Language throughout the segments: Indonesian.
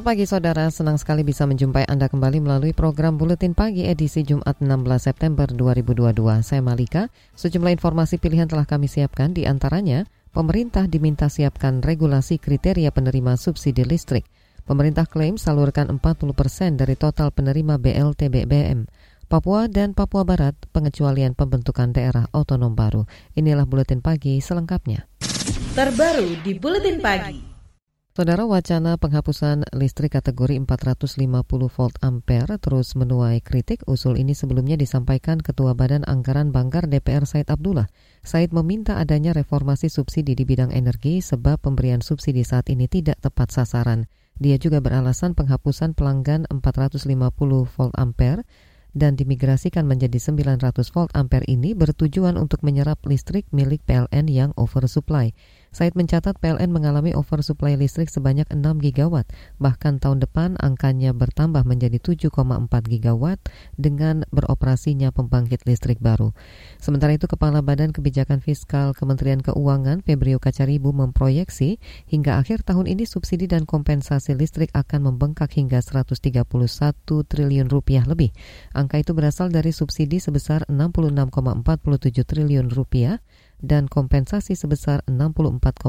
Selamat pagi saudara, senang sekali bisa menjumpai Anda kembali melalui program Buletin Pagi edisi Jumat 16 September 2022. Saya Malika, sejumlah informasi pilihan telah kami siapkan di antaranya, pemerintah diminta siapkan regulasi kriteria penerima subsidi listrik. Pemerintah klaim salurkan 40 persen dari total penerima BLT BBM. Papua dan Papua Barat pengecualian pembentukan daerah otonom baru. Inilah Buletin Pagi selengkapnya. Terbaru di Buletin Pagi. Saudara wacana penghapusan listrik kategori 450 volt ampere terus menuai kritik. Usul ini sebelumnya disampaikan Ketua Badan Anggaran Banggar DPR Said Abdullah. Said meminta adanya reformasi subsidi di bidang energi sebab pemberian subsidi saat ini tidak tepat sasaran. Dia juga beralasan penghapusan pelanggan 450 volt ampere dan dimigrasikan menjadi 900 volt ampere ini bertujuan untuk menyerap listrik milik PLN yang oversupply. Said mencatat PLN mengalami oversupply listrik sebanyak 6 gigawatt, bahkan tahun depan angkanya bertambah menjadi 7,4 gigawatt dengan beroperasinya pembangkit listrik baru. Sementara itu Kepala Badan Kebijakan Fiskal Kementerian Keuangan Febrio Kacaribu memproyeksi hingga akhir tahun ini subsidi dan kompensasi listrik akan membengkak hingga 131 triliun rupiah lebih. Angka itu berasal dari subsidi sebesar 66,47 triliun rupiah dan kompensasi sebesar 64,55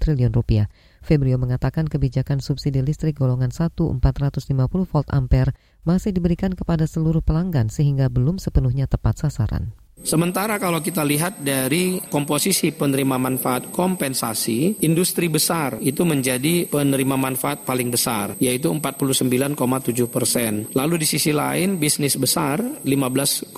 triliun rupiah. Febrio mengatakan kebijakan subsidi listrik golongan 1 450 volt ampere masih diberikan kepada seluruh pelanggan sehingga belum sepenuhnya tepat sasaran. Sementara kalau kita lihat dari komposisi penerima manfaat kompensasi, industri besar itu menjadi penerima manfaat paling besar, yaitu 49,7 persen. Lalu di sisi lain, bisnis besar 15,0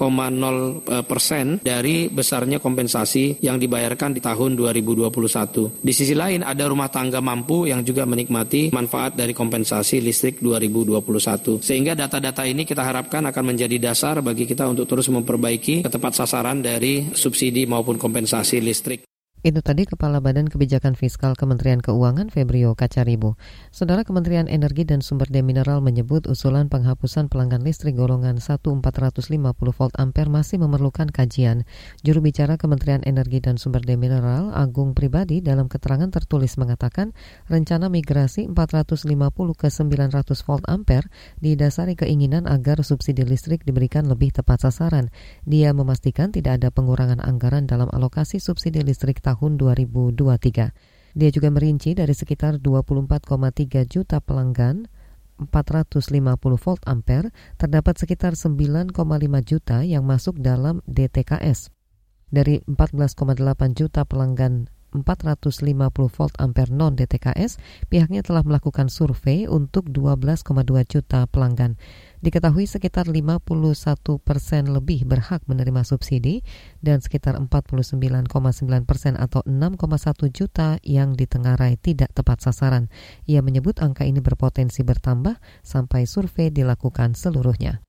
persen dari besarnya kompensasi yang dibayarkan di tahun 2021. Di sisi lain ada rumah tangga mampu yang juga menikmati manfaat dari kompensasi listrik 2021. Sehingga data-data ini kita harapkan akan menjadi dasar bagi kita untuk terus memperbaiki ketepat sasaran sasaran dari subsidi maupun kompensasi listrik. Itu tadi Kepala Badan Kebijakan Fiskal Kementerian Keuangan Febrio Kacaribu. Saudara Kementerian Energi dan Sumber Daya Mineral menyebut usulan penghapusan pelanggan listrik golongan 1450 volt ampere masih memerlukan kajian. Juru bicara Kementerian Energi dan Sumber Daya Mineral Agung Pribadi dalam keterangan tertulis mengatakan rencana migrasi 450 ke 900 volt ampere didasari keinginan agar subsidi listrik diberikan lebih tepat sasaran. Dia memastikan tidak ada pengurangan anggaran dalam alokasi subsidi listrik tahun tahun 2023. Dia juga merinci dari sekitar 24,3 juta pelanggan 450 volt ampere terdapat sekitar 9,5 juta yang masuk dalam DTKS. Dari 14,8 juta pelanggan 450 volt ampere non DTKS, pihaknya telah melakukan survei untuk 12,2 juta pelanggan. Diketahui sekitar 51 persen lebih berhak menerima subsidi dan sekitar 49,9 persen atau 6,1 juta yang ditengarai tidak tepat sasaran. Ia menyebut angka ini berpotensi bertambah sampai survei dilakukan seluruhnya.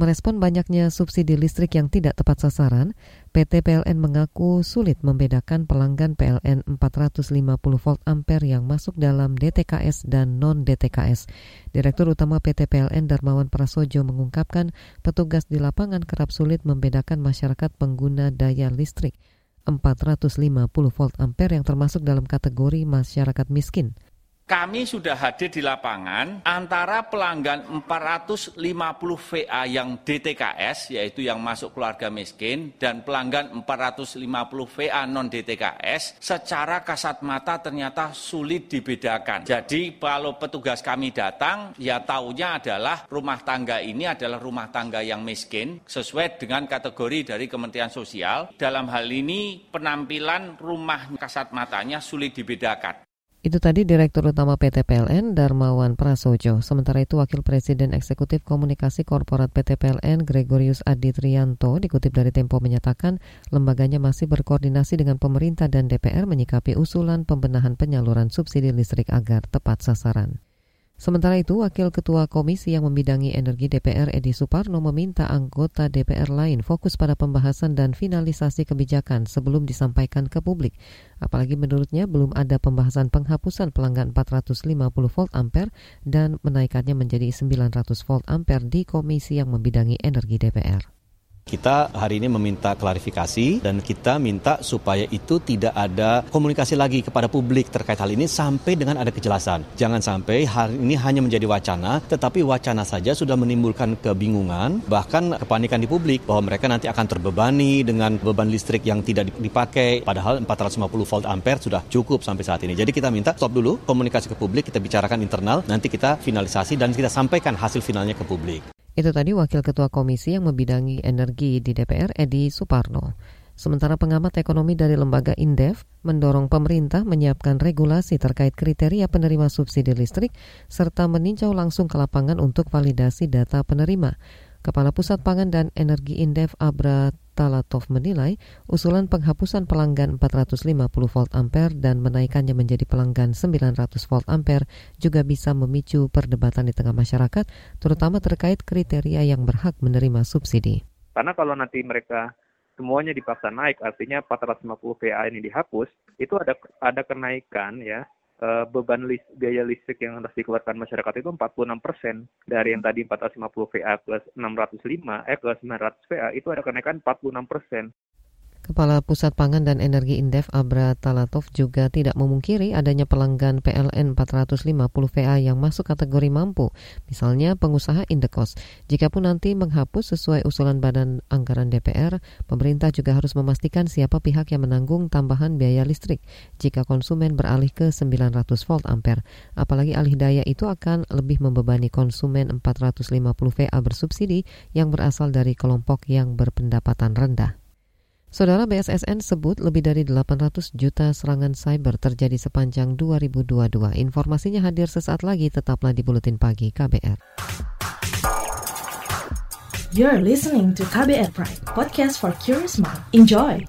Merespon banyaknya subsidi listrik yang tidak tepat sasaran, PT PLN mengaku sulit membedakan pelanggan PLN 450 volt ampere yang masuk dalam DTKS dan non-DTKS. Direktur Utama PT PLN Darmawan Prasojo mengungkapkan petugas di lapangan kerap sulit membedakan masyarakat pengguna daya listrik 450 volt ampere yang termasuk dalam kategori masyarakat miskin kami sudah hadir di lapangan antara pelanggan 450 VA yang DTKS, yaitu yang masuk keluarga miskin, dan pelanggan 450 VA non-DTKS, secara kasat mata ternyata sulit dibedakan. Jadi kalau petugas kami datang, ya taunya adalah rumah tangga ini adalah rumah tangga yang miskin, sesuai dengan kategori dari Kementerian Sosial. Dalam hal ini penampilan rumah kasat matanya sulit dibedakan. Itu tadi Direktur Utama PT PLN Darmawan Prasojo. Sementara itu Wakil Presiden Eksekutif Komunikasi Korporat PT PLN Gregorius Aditrianto dikutip dari Tempo menyatakan lembaganya masih berkoordinasi dengan pemerintah dan DPR menyikapi usulan pembenahan penyaluran subsidi listrik agar tepat sasaran. Sementara itu, Wakil Ketua Komisi yang membidangi energi DPR Edi Suparno meminta anggota DPR lain fokus pada pembahasan dan finalisasi kebijakan sebelum disampaikan ke publik. Apalagi menurutnya belum ada pembahasan penghapusan pelanggan 450 volt ampere dan menaikannya menjadi 900 volt ampere di komisi yang membidangi energi DPR. Kita hari ini meminta klarifikasi dan kita minta supaya itu tidak ada komunikasi lagi kepada publik terkait hal ini sampai dengan ada kejelasan. Jangan sampai hari ini hanya menjadi wacana, tetapi wacana saja sudah menimbulkan kebingungan, bahkan kepanikan di publik bahwa mereka nanti akan terbebani dengan beban listrik yang tidak dipakai, padahal 450 volt ampere sudah cukup sampai saat ini. Jadi kita minta stop dulu komunikasi ke publik, kita bicarakan internal, nanti kita finalisasi dan kita sampaikan hasil finalnya ke publik. Itu tadi Wakil Ketua Komisi yang membidangi energi di DPR, Edi Suparno. Sementara pengamat ekonomi dari lembaga Indef mendorong pemerintah menyiapkan regulasi terkait kriteria penerima subsidi listrik serta meninjau langsung ke lapangan untuk validasi data penerima. Kepala Pusat Pangan dan Energi Indef Abra Talatov menilai usulan penghapusan pelanggan 450 volt ampere dan menaikannya menjadi pelanggan 900 volt ampere juga bisa memicu perdebatan di tengah masyarakat, terutama terkait kriteria yang berhak menerima subsidi. Karena kalau nanti mereka semuanya dipaksa naik, artinya 450 VA ini dihapus, itu ada ada kenaikan ya uh, beban list, biaya listrik yang harus dikeluarkan masyarakat itu 46 persen dari yang tadi 450 VA plus 605 eh plus 900 VA itu ada kenaikan 46 persen. Kepala Pusat Pangan dan Energi Indef Abra Talatov juga tidak memungkiri adanya pelanggan PLN 450 VA yang masuk kategori mampu, misalnya pengusaha Indekos. Jikapun nanti menghapus sesuai usulan Badan Anggaran DPR, pemerintah juga harus memastikan siapa pihak yang menanggung tambahan biaya listrik jika konsumen beralih ke 900 volt ampere. Apalagi alih daya itu akan lebih membebani konsumen 450 VA bersubsidi yang berasal dari kelompok yang berpendapatan rendah. Saudara BSSN sebut lebih dari 800 juta serangan cyber terjadi sepanjang 2022. Informasinya hadir sesaat lagi, tetaplah di Buletin Pagi KBR. You're listening to KBR Pride, podcast for curious mind. Enjoy!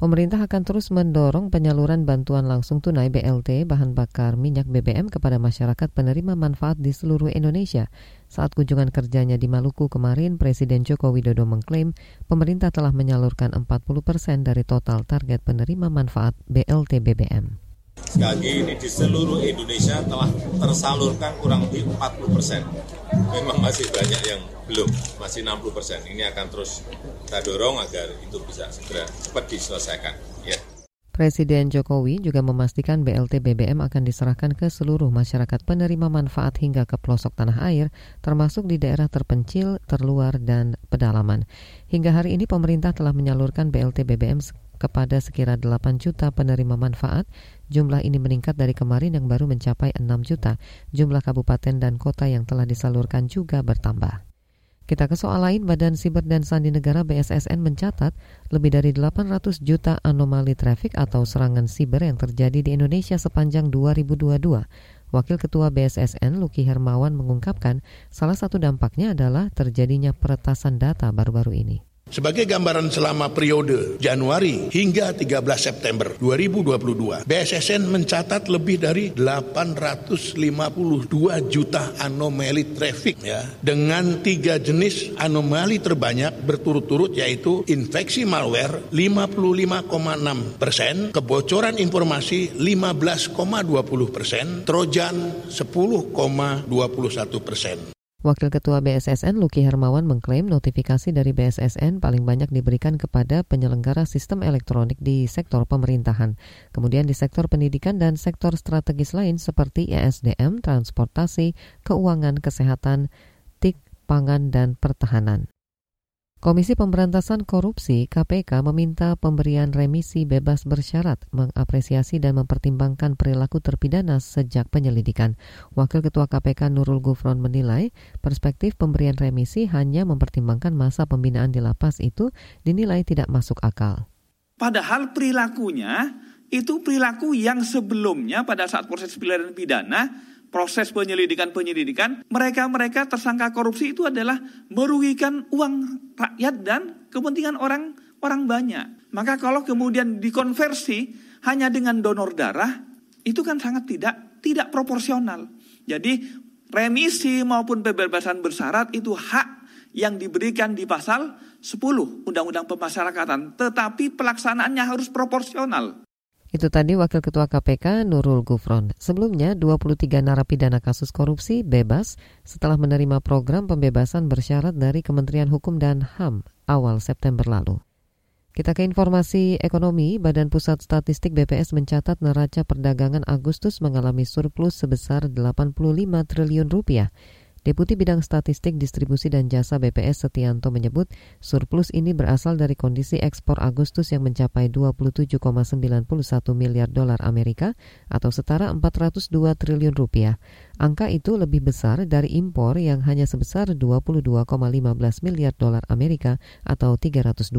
Pemerintah akan terus mendorong penyaluran bantuan langsung tunai BLT bahan bakar minyak BBM kepada masyarakat penerima manfaat di seluruh Indonesia. Saat kunjungan kerjanya di Maluku kemarin, Presiden Joko Widodo mengklaim pemerintah telah menyalurkan 40 persen dari total target penerima manfaat BLT BBM. Sekali lagi ini di seluruh Indonesia telah tersalurkan kurang lebih 40 persen. Memang masih banyak yang belum, masih 60 persen. Ini akan terus kita dorong agar itu bisa segera cepat diselesaikan. Ya. Presiden Jokowi juga memastikan BLT BBM akan diserahkan ke seluruh masyarakat penerima manfaat hingga ke pelosok tanah air, termasuk di daerah terpencil, terluar, dan pedalaman. Hingga hari ini pemerintah telah menyalurkan BLT BBM kepada sekira 8 juta penerima manfaat. Jumlah ini meningkat dari kemarin yang baru mencapai 6 juta. Jumlah kabupaten dan kota yang telah disalurkan juga bertambah. Kita ke soal lain, Badan Siber dan Sandi Negara BSSN mencatat lebih dari 800 juta anomali trafik atau serangan siber yang terjadi di Indonesia sepanjang 2022. Wakil Ketua BSSN Luki Hermawan mengungkapkan salah satu dampaknya adalah terjadinya peretasan data baru-baru ini. Sebagai gambaran selama periode Januari hingga 13 September 2022, BSSN mencatat lebih dari 852 juta anomali traffic ya dengan tiga jenis anomali terbanyak berturut-turut yaitu infeksi malware 55,6 persen, kebocoran informasi 15,20 persen, trojan 10,21 persen. Wakil Ketua BSSN Luki Hermawan mengklaim notifikasi dari BSSN paling banyak diberikan kepada penyelenggara sistem elektronik di sektor pemerintahan. Kemudian di sektor pendidikan dan sektor strategis lain seperti ESDM, transportasi, keuangan, kesehatan, TIK, pangan, dan pertahanan. Komisi Pemberantasan Korupsi KPK meminta pemberian remisi bebas bersyarat, mengapresiasi dan mempertimbangkan perilaku terpidana sejak penyelidikan. Wakil Ketua KPK Nurul Gufron menilai perspektif pemberian remisi hanya mempertimbangkan masa pembinaan di lapas itu dinilai tidak masuk akal. Padahal perilakunya itu perilaku yang sebelumnya pada saat proses pidana pidana proses penyelidikan-penyelidikan, mereka-mereka tersangka korupsi itu adalah merugikan uang rakyat dan kepentingan orang orang banyak. Maka kalau kemudian dikonversi hanya dengan donor darah, itu kan sangat tidak tidak proporsional. Jadi remisi maupun pembebasan bersyarat itu hak yang diberikan di pasal 10 Undang-Undang Pemasyarakatan, tetapi pelaksanaannya harus proporsional. Itu tadi Wakil Ketua KPK Nurul Gufron. Sebelumnya, 23 narapidana kasus korupsi bebas setelah menerima program pembebasan bersyarat dari Kementerian Hukum dan HAM awal September lalu. Kita ke informasi ekonomi, Badan Pusat Statistik BPS mencatat neraca perdagangan Agustus mengalami surplus sebesar 85 triliun rupiah Deputi Bidang Statistik Distribusi dan Jasa BPS Setianto menyebut surplus ini berasal dari kondisi ekspor Agustus yang mencapai 27,91 miliar dolar Amerika atau setara 402 triliun rupiah. Angka itu lebih besar dari impor yang hanya sebesar 22,15 miliar dolar Amerika atau 327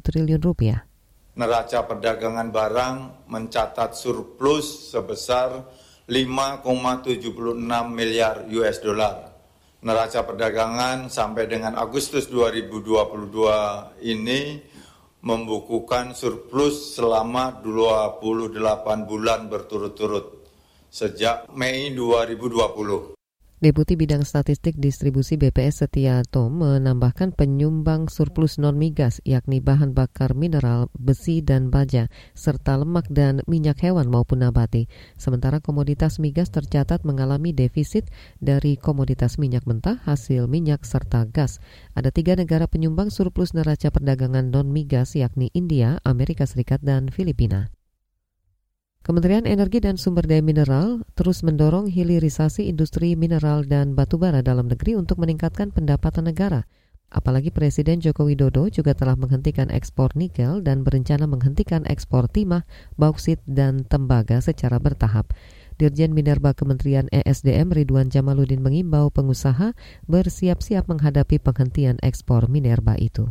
triliun rupiah. Neraca perdagangan barang mencatat surplus sebesar 5,76 miliar US dollar. Neraca perdagangan sampai dengan Agustus 2022 ini membukukan surplus selama 28 bulan berturut-turut sejak Mei 2020. Deputi Bidang Statistik Distribusi BPS Setiato menambahkan penyumbang surplus non-migas yakni bahan bakar mineral, besi dan baja, serta lemak dan minyak hewan maupun nabati. Sementara komoditas migas tercatat mengalami defisit dari komoditas minyak mentah, hasil minyak, serta gas. Ada tiga negara penyumbang surplus neraca perdagangan non-migas yakni India, Amerika Serikat, dan Filipina. Kementerian Energi dan Sumber Daya Mineral terus mendorong hilirisasi industri mineral dan batubara dalam negeri untuk meningkatkan pendapatan negara. Apalagi Presiden Joko Widodo juga telah menghentikan ekspor nikel dan berencana menghentikan ekspor timah, bauksit, dan tembaga secara bertahap. Dirjen Minerba Kementerian ESDM Ridwan Jamaludin mengimbau pengusaha bersiap-siap menghadapi penghentian ekspor minerba itu.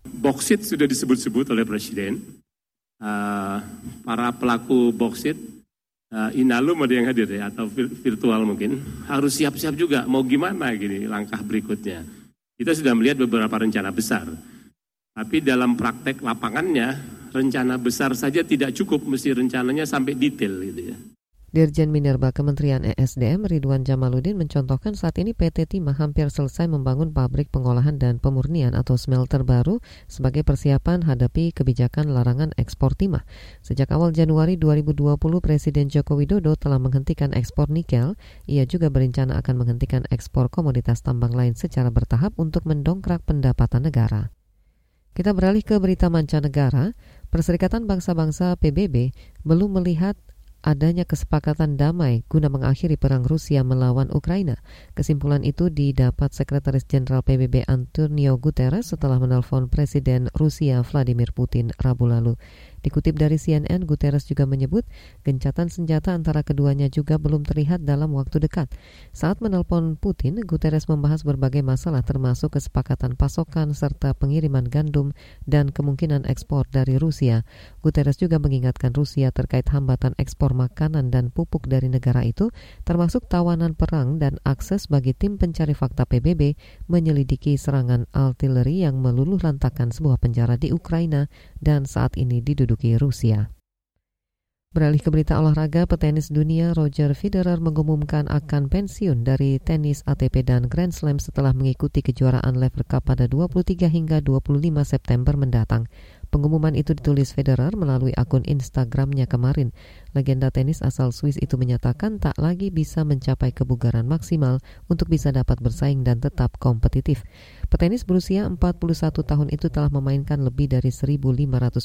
Bauksit sudah disebut-sebut oleh Presiden, uh, para pelaku boksit uh, Inalum ada yang hadir ya atau virtual mungkin harus siap-siap juga mau gimana gini langkah berikutnya. Kita sudah melihat beberapa rencana besar. Tapi dalam praktek lapangannya rencana besar saja tidak cukup mesti rencananya sampai detail gitu ya. Dirjen Minerba Kementerian ESDM Ridwan Jamaludin mencontohkan saat ini PT Timah hampir selesai membangun pabrik pengolahan dan pemurnian atau smelter baru sebagai persiapan hadapi kebijakan larangan ekspor timah. Sejak awal Januari 2020 Presiden Joko Widodo telah menghentikan ekspor nikel. Ia juga berencana akan menghentikan ekspor komoditas tambang lain secara bertahap untuk mendongkrak pendapatan negara. Kita beralih ke berita mancanegara. Perserikatan Bangsa-Bangsa PBB belum melihat adanya kesepakatan damai guna mengakhiri perang Rusia melawan Ukraina. Kesimpulan itu didapat Sekretaris Jenderal PBB Antonio Guterres setelah menelpon Presiden Rusia Vladimir Putin Rabu lalu. Dikutip dari CNN, Guterres juga menyebut gencatan senjata antara keduanya juga belum terlihat dalam waktu dekat. Saat menelpon Putin, Guterres membahas berbagai masalah termasuk kesepakatan pasokan serta pengiriman gandum dan kemungkinan ekspor dari Rusia. Guterres juga mengingatkan Rusia terkait hambatan ekspor makanan dan pupuk dari negara itu, termasuk tawanan perang dan akses bagi tim pencari fakta PBB menyelidiki serangan artileri yang meluluh lantakan sebuah penjara di Ukraina dan saat ini diduduki Rusia. Beralih ke berita olahraga, petenis dunia Roger Federer mengumumkan akan pensiun dari tenis ATP dan Grand Slam setelah mengikuti kejuaraan Lever Cup pada 23 hingga 25 September mendatang. Pengumuman itu ditulis Federer melalui akun Instagramnya kemarin. Legenda tenis asal Swiss itu menyatakan tak lagi bisa mencapai kebugaran maksimal untuk bisa dapat bersaing dan tetap kompetitif. Petenis berusia 41 tahun itu telah memainkan lebih dari 1.500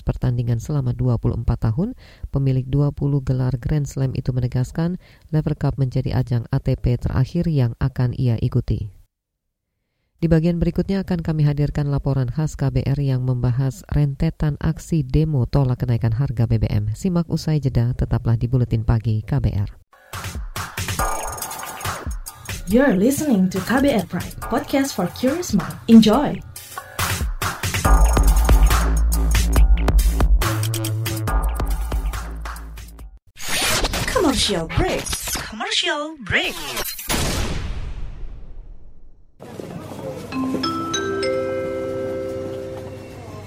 pertandingan selama 24 tahun. Pemilik 20 gelar Grand Slam itu menegaskan Lever Cup menjadi ajang ATP terakhir yang akan ia ikuti. Di bagian berikutnya akan kami hadirkan laporan khas KBR yang membahas rentetan aksi demo tolak kenaikan harga BBM. Simak usai jeda, tetaplah di Buletin Pagi KBR. You're listening to KBR Pride, podcast for curious mind. Enjoy! Commercial break. Commercial break.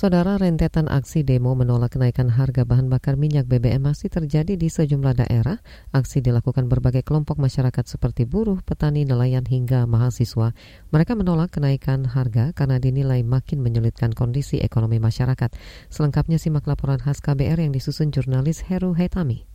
Saudara rentetan aksi demo menolak kenaikan harga bahan bakar minyak BBM masih terjadi di sejumlah daerah. Aksi dilakukan berbagai kelompok masyarakat seperti buruh, petani, nelayan hingga mahasiswa. Mereka menolak kenaikan harga karena dinilai makin menyulitkan kondisi ekonomi masyarakat. Selengkapnya simak laporan khas KBR yang disusun jurnalis Heru Hetami.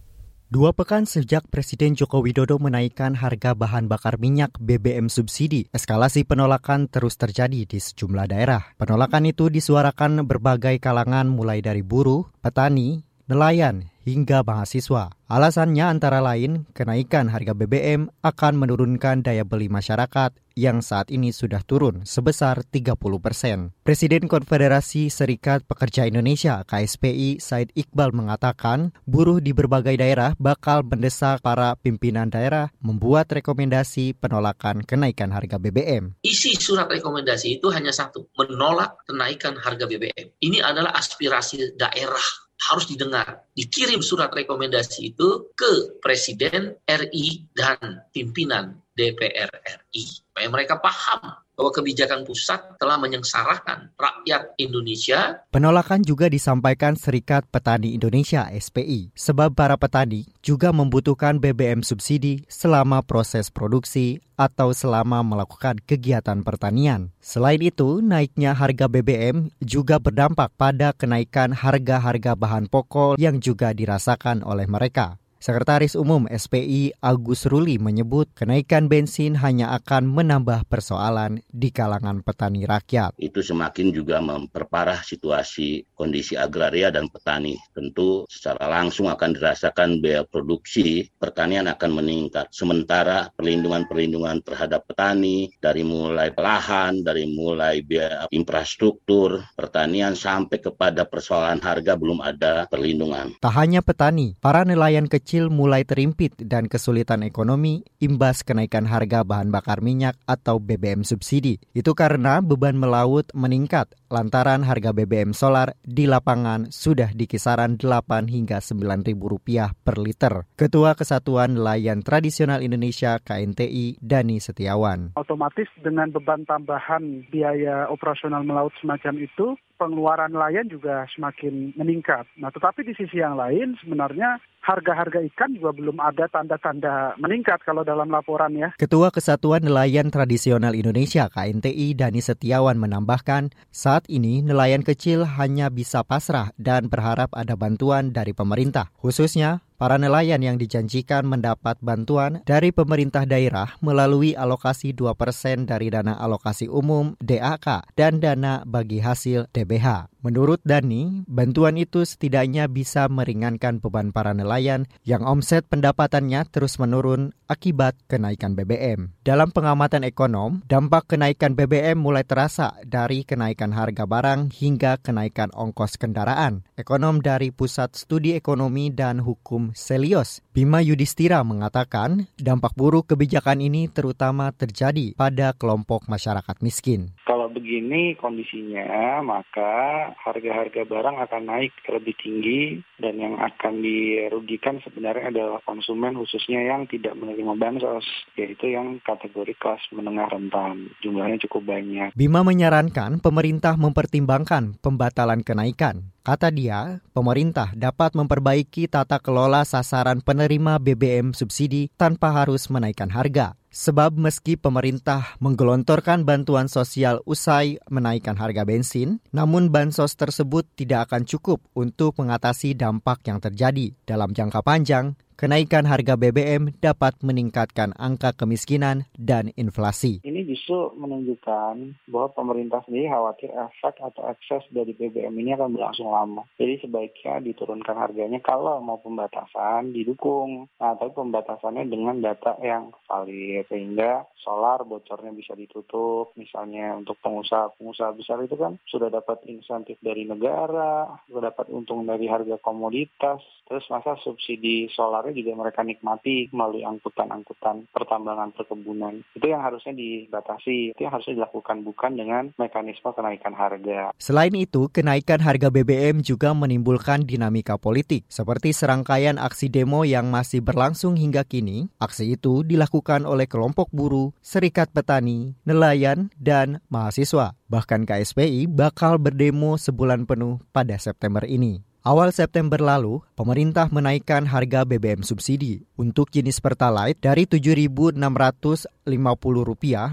Dua pekan sejak Presiden Joko Widodo menaikkan harga bahan bakar minyak BBM subsidi, eskalasi penolakan terus terjadi di sejumlah daerah. Penolakan itu disuarakan berbagai kalangan mulai dari buruh, petani, nelayan, hingga mahasiswa. Alasannya antara lain kenaikan harga BBM akan menurunkan daya beli masyarakat yang saat ini sudah turun sebesar 30 persen. Presiden Konfederasi Serikat Pekerja Indonesia KSPI Said Iqbal mengatakan buruh di berbagai daerah bakal mendesak para pimpinan daerah membuat rekomendasi penolakan kenaikan harga BBM. Isi surat rekomendasi itu hanya satu, menolak kenaikan harga BBM. Ini adalah aspirasi daerah harus didengar. Dikirim surat rekomendasi itu ke Presiden RI dan pimpinan DPR RI. Supaya mereka paham bahwa kebijakan pusat telah menyengsarakan rakyat Indonesia. Penolakan juga disampaikan Serikat Petani Indonesia SPI, sebab para petani juga membutuhkan BBM subsidi selama proses produksi atau selama melakukan kegiatan pertanian. Selain itu, naiknya harga BBM juga berdampak pada kenaikan harga-harga bahan pokok yang juga dirasakan oleh mereka. Sekretaris Umum SPI Agus Ruli menyebut kenaikan bensin hanya akan menambah persoalan di kalangan petani rakyat. Itu semakin juga memperparah situasi kondisi agraria dan petani. Tentu secara langsung akan dirasakan biaya produksi pertanian akan meningkat. Sementara perlindungan-perlindungan terhadap petani dari mulai lahan, dari mulai biaya infrastruktur pertanian sampai kepada persoalan harga belum ada perlindungan. Tak hanya petani, para nelayan kecil kecil mulai terimpit dan kesulitan ekonomi imbas kenaikan harga bahan bakar minyak atau BBM subsidi. Itu karena beban melaut meningkat lantaran harga BBM solar di lapangan sudah di kisaran 8 hingga 9 ribu rupiah per liter. Ketua Kesatuan Nelayan Tradisional Indonesia KNTI Dani Setiawan. Otomatis dengan beban tambahan biaya operasional melaut semacam itu, pengeluaran nelayan juga semakin meningkat. Nah, tetapi di sisi yang lain sebenarnya harga-harga ikan juga belum ada tanda-tanda meningkat kalau dalam laporan ya. Ketua Kesatuan Nelayan Tradisional Indonesia KNTI Dani Setiawan menambahkan, saat ini nelayan kecil hanya bisa pasrah dan berharap ada bantuan dari pemerintah, khususnya Para nelayan yang dijanjikan mendapat bantuan dari pemerintah daerah melalui alokasi 2% dari dana alokasi umum DAK dan dana bagi hasil DBH. Menurut Dani, bantuan itu setidaknya bisa meringankan beban para nelayan yang omset pendapatannya terus menurun akibat kenaikan BBM. Dalam pengamatan ekonom, dampak kenaikan BBM mulai terasa dari kenaikan harga barang hingga kenaikan ongkos kendaraan. Ekonom dari Pusat Studi Ekonomi dan Hukum Selios, Bima Yudhistira mengatakan dampak buruk kebijakan ini terutama terjadi pada kelompok masyarakat miskin. Begini kondisinya, maka harga-harga barang akan naik lebih tinggi dan yang akan dirugikan sebenarnya adalah konsumen khususnya yang tidak menerima bansos, yaitu yang kategori kelas menengah rentan. Jumlahnya cukup banyak. Bima menyarankan pemerintah mempertimbangkan pembatalan kenaikan. Kata dia, pemerintah dapat memperbaiki tata kelola sasaran penerima BBM subsidi tanpa harus menaikkan harga. Sebab meski pemerintah menggelontorkan bantuan sosial usai menaikkan harga bensin, namun bansos tersebut tidak akan cukup untuk mengatasi dampak yang terjadi. Dalam jangka panjang, kenaikan harga BBM dapat meningkatkan angka kemiskinan dan inflasi. Ini justru menunjukkan bahwa pemerintah sendiri khawatir efek atau ekses dari BBM ini akan berlangsung lama. Jadi sebaiknya diturunkan harganya kalau mau pembatasan didukung. Nah, tapi pembatasannya dengan data yang valid sehingga solar bocornya bisa ditutup. Misalnya untuk pengusaha-pengusaha besar itu kan sudah dapat insentif dari negara, sudah dapat untung dari harga komoditas, terus masa subsidi solarnya juga mereka nikmati melalui angkutan-angkutan pertambangan perkebunan. Itu yang harusnya dibatasi, itu yang harusnya dilakukan bukan dengan mekanisme kenaikan harga. Selain itu, kenaikan harga BBM juga menimbulkan dinamika politik, seperti serangkaian aksi demo yang masih berlangsung hingga kini. Aksi itu dilakukan oleh kelompok buruh, serikat petani, nelayan, dan mahasiswa. Bahkan KSPI bakal berdemo sebulan penuh pada September ini. Awal September lalu, pemerintah menaikkan harga BBM subsidi untuk jenis Pertalite dari Rp7.650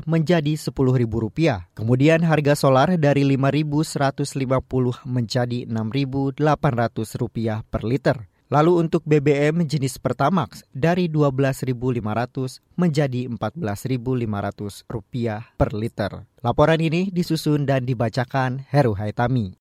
menjadi Rp10.000. Kemudian harga solar dari Rp5.150 menjadi Rp6.800 per liter. Lalu untuk BBM jenis Pertamax dari Rp12.500 menjadi Rp14.500 per liter. Laporan ini disusun dan dibacakan Heru Haitami.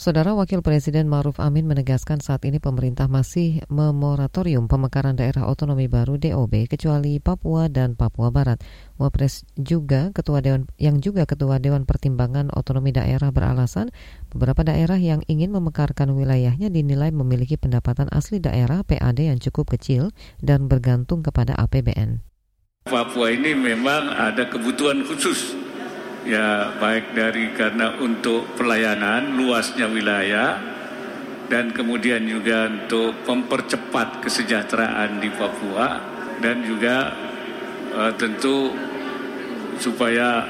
Saudara Wakil Presiden Maruf Amin menegaskan saat ini pemerintah masih memoratorium pemekaran daerah otonomi baru DOB kecuali Papua dan Papua Barat. Wapres juga ketua dewan yang juga ketua Dewan Pertimbangan Otonomi Daerah beralasan beberapa daerah yang ingin memekarkan wilayahnya dinilai memiliki pendapatan asli daerah PAD yang cukup kecil dan bergantung kepada APBN. Papua ini memang ada kebutuhan khusus ya baik dari karena untuk pelayanan luasnya wilayah dan kemudian juga untuk mempercepat kesejahteraan di Papua dan juga uh, tentu supaya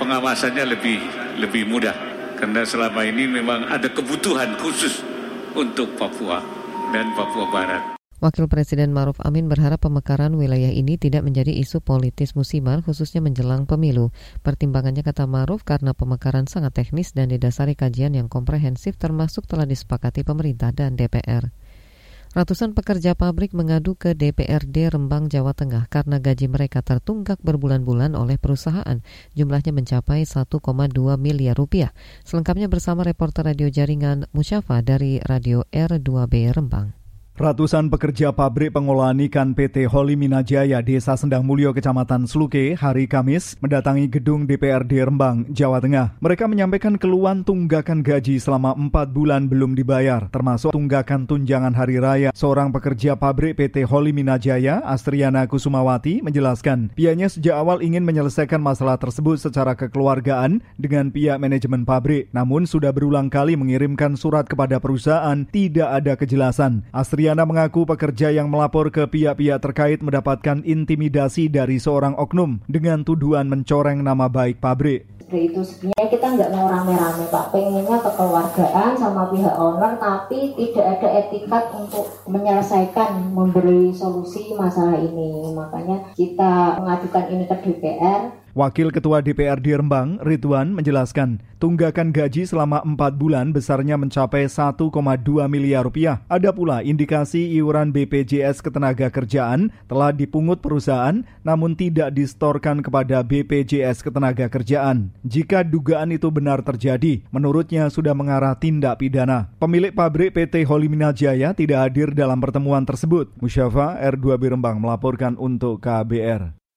pengawasannya lebih lebih mudah karena selama ini memang ada kebutuhan khusus untuk Papua dan Papua Barat. Wakil Presiden Maruf Amin berharap pemekaran wilayah ini tidak menjadi isu politis musiman khususnya menjelang pemilu. Pertimbangannya kata Maruf karena pemekaran sangat teknis dan didasari kajian yang komprehensif termasuk telah disepakati pemerintah dan DPR. Ratusan pekerja pabrik mengadu ke DPRD Rembang, Jawa Tengah karena gaji mereka tertunggak berbulan-bulan oleh perusahaan. Jumlahnya mencapai 1,2 miliar rupiah. Selengkapnya bersama reporter radio jaringan Musyafa dari Radio R2B Rembang. Ratusan pekerja pabrik pengolahan ikan PT Holi Minajaya Desa Sendang Mulyo Kecamatan Sluke hari Kamis mendatangi gedung DPRD Rembang, Jawa Tengah. Mereka menyampaikan keluhan tunggakan gaji selama empat bulan belum dibayar, termasuk tunggakan tunjangan hari raya. Seorang pekerja pabrik PT Holi Minajaya, Astriana Kusumawati, menjelaskan pihaknya sejak awal ingin menyelesaikan masalah tersebut secara kekeluargaan dengan pihak manajemen pabrik. Namun sudah berulang kali mengirimkan surat kepada perusahaan, tidak ada kejelasan. Astri Triana mengaku pekerja yang melapor ke pihak-pihak terkait mendapatkan intimidasi dari seorang oknum dengan tuduhan mencoreng nama baik pabrik. Itu sebenarnya kita nggak mau rame-rame Pak, pengennya kekeluargaan sama pihak owner tapi tidak ada etikat untuk menyelesaikan, memberi solusi masalah ini. Makanya kita mengajukan ini ke DPR Wakil Ketua DPRD Rembang, Ridwan, menjelaskan tunggakan gaji selama empat bulan besarnya mencapai 1,2 miliar rupiah. Ada pula indikasi iuran BPJS Ketenaga Kerjaan telah dipungut perusahaan namun tidak distorkan kepada BPJS Ketenaga Kerjaan. Jika dugaan itu benar terjadi, menurutnya sudah mengarah tindak pidana. Pemilik pabrik PT Holimina Jaya tidak hadir dalam pertemuan tersebut. Musyafa R2B Rembang melaporkan untuk KBR.